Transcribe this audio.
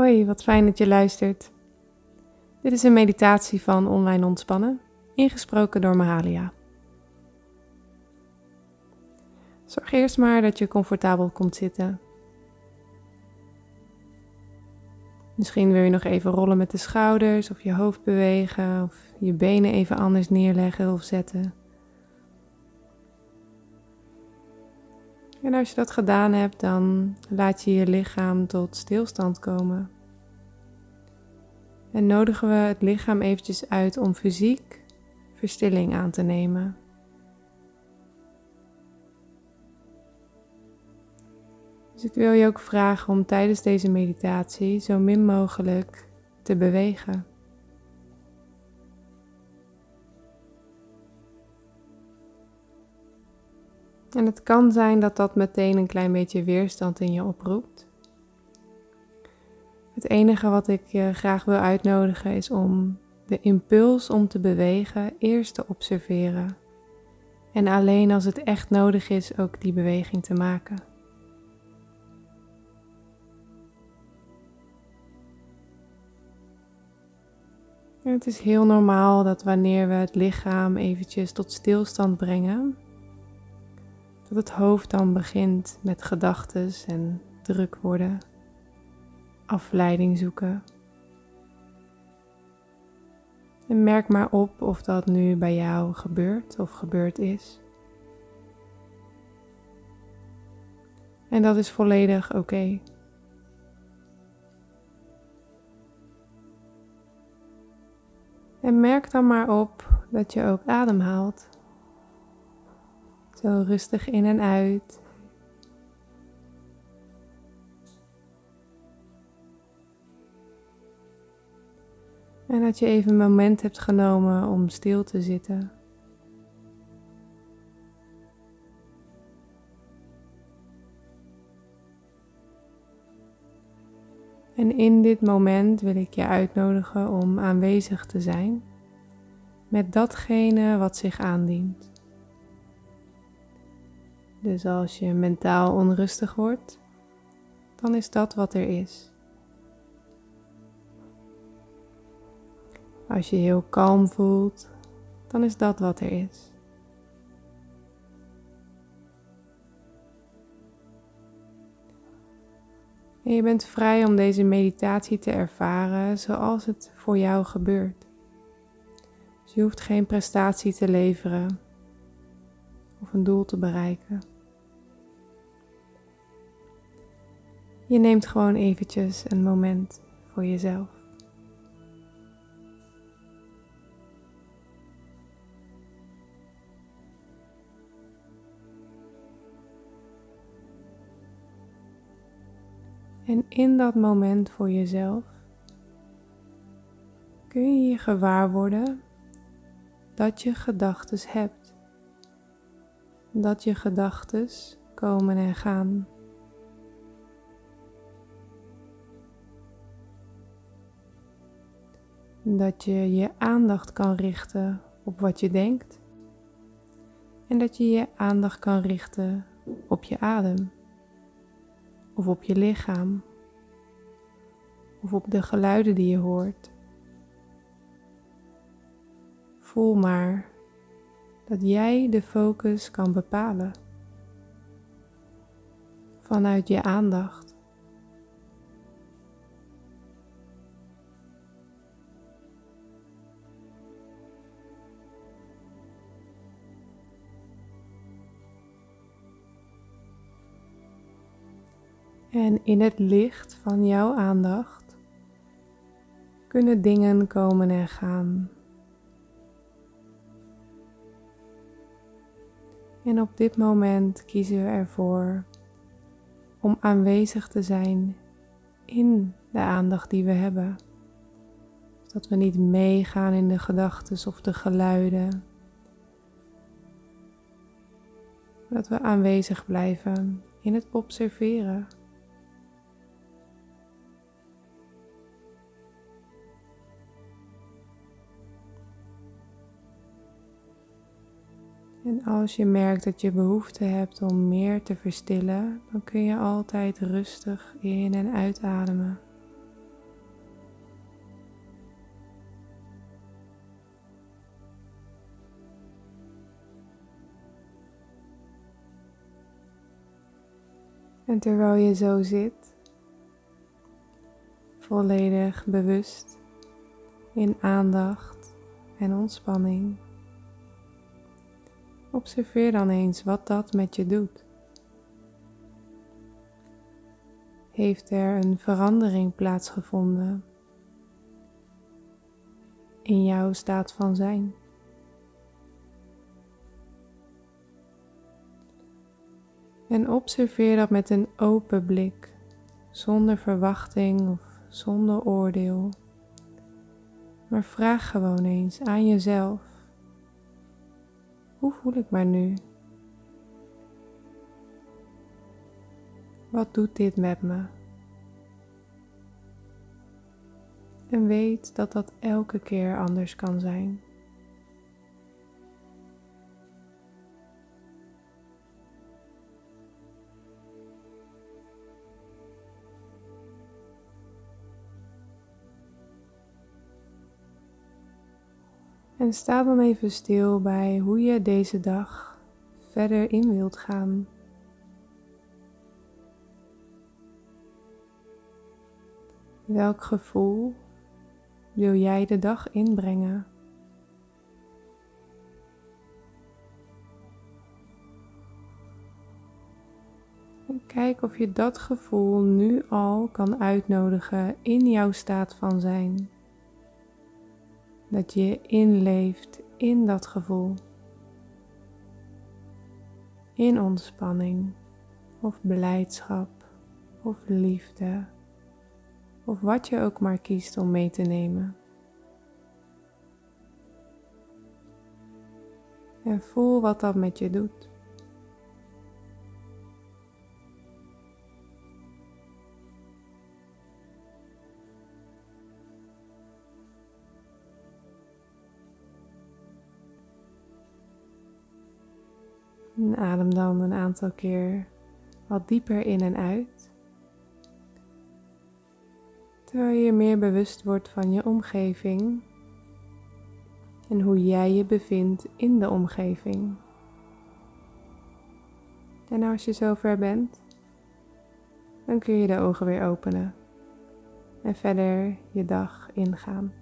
Hoi, wat fijn dat je luistert. Dit is een meditatie van Online Ontspannen, ingesproken door Mahalia. Zorg eerst maar dat je comfortabel komt zitten. Misschien wil je nog even rollen met de schouders of je hoofd bewegen of je benen even anders neerleggen of zetten. En als je dat gedaan hebt, dan laat je je lichaam tot stilstand komen. En nodigen we het lichaam eventjes uit om fysiek verstilling aan te nemen. Dus ik wil je ook vragen om tijdens deze meditatie zo min mogelijk te bewegen. En het kan zijn dat dat meteen een klein beetje weerstand in je oproept. Het enige wat ik je graag wil uitnodigen is om de impuls om te bewegen eerst te observeren. En alleen als het echt nodig is ook die beweging te maken. En het is heel normaal dat wanneer we het lichaam eventjes tot stilstand brengen, dat het hoofd dan begint met gedachten en druk worden, afleiding zoeken. En merk maar op of dat nu bij jou gebeurt of gebeurd is. En dat is volledig oké. En merk dan maar op dat je ook ademhaalt. Zo rustig in en uit. En dat je even een moment hebt genomen om stil te zitten. En in dit moment wil ik je uitnodigen om aanwezig te zijn met datgene wat zich aandient. Dus als je mentaal onrustig wordt, dan is dat wat er is. Als je heel kalm voelt, dan is dat wat er is. En je bent vrij om deze meditatie te ervaren zoals het voor jou gebeurt. Dus je hoeft geen prestatie te leveren of een doel te bereiken. Je neemt gewoon eventjes een moment voor jezelf. En in dat moment voor jezelf kun je je gewaar worden dat je gedachten hebt. Dat je gedachten komen en gaan. Dat je je aandacht kan richten op wat je denkt. En dat je je aandacht kan richten op je adem. Of op je lichaam. Of op de geluiden die je hoort. Voel maar dat jij de focus kan bepalen. Vanuit je aandacht. En in het licht van jouw aandacht kunnen dingen komen en gaan. En op dit moment kiezen we ervoor om aanwezig te zijn in de aandacht die we hebben. Dat we niet meegaan in de gedachten of de geluiden. Dat we aanwezig blijven in het observeren. En als je merkt dat je behoefte hebt om meer te verstillen, dan kun je altijd rustig in- en uitademen. En terwijl je zo zit, volledig bewust in aandacht en ontspanning observeer dan eens wat dat met je doet. Heeft er een verandering plaatsgevonden in jouw staat van zijn? En observeer dat met een open blik, zonder verwachting of zonder oordeel. Maar vraag gewoon eens aan jezelf: hoe voel ik me nu? Wat doet dit met me? En weet dat dat elke keer anders kan zijn. En sta dan even stil bij hoe je deze dag verder in wilt gaan. Welk gevoel wil jij de dag inbrengen? En kijk of je dat gevoel nu al kan uitnodigen in jouw staat van zijn. Dat je inleeft in dat gevoel. In ontspanning of blijdschap of liefde of wat je ook maar kiest om mee te nemen. En voel wat dat met je doet. Adem dan een aantal keer wat dieper in en uit. Terwijl je meer bewust wordt van je omgeving en hoe jij je bevindt in de omgeving. En als je zover bent, dan kun je de ogen weer openen en verder je dag ingaan.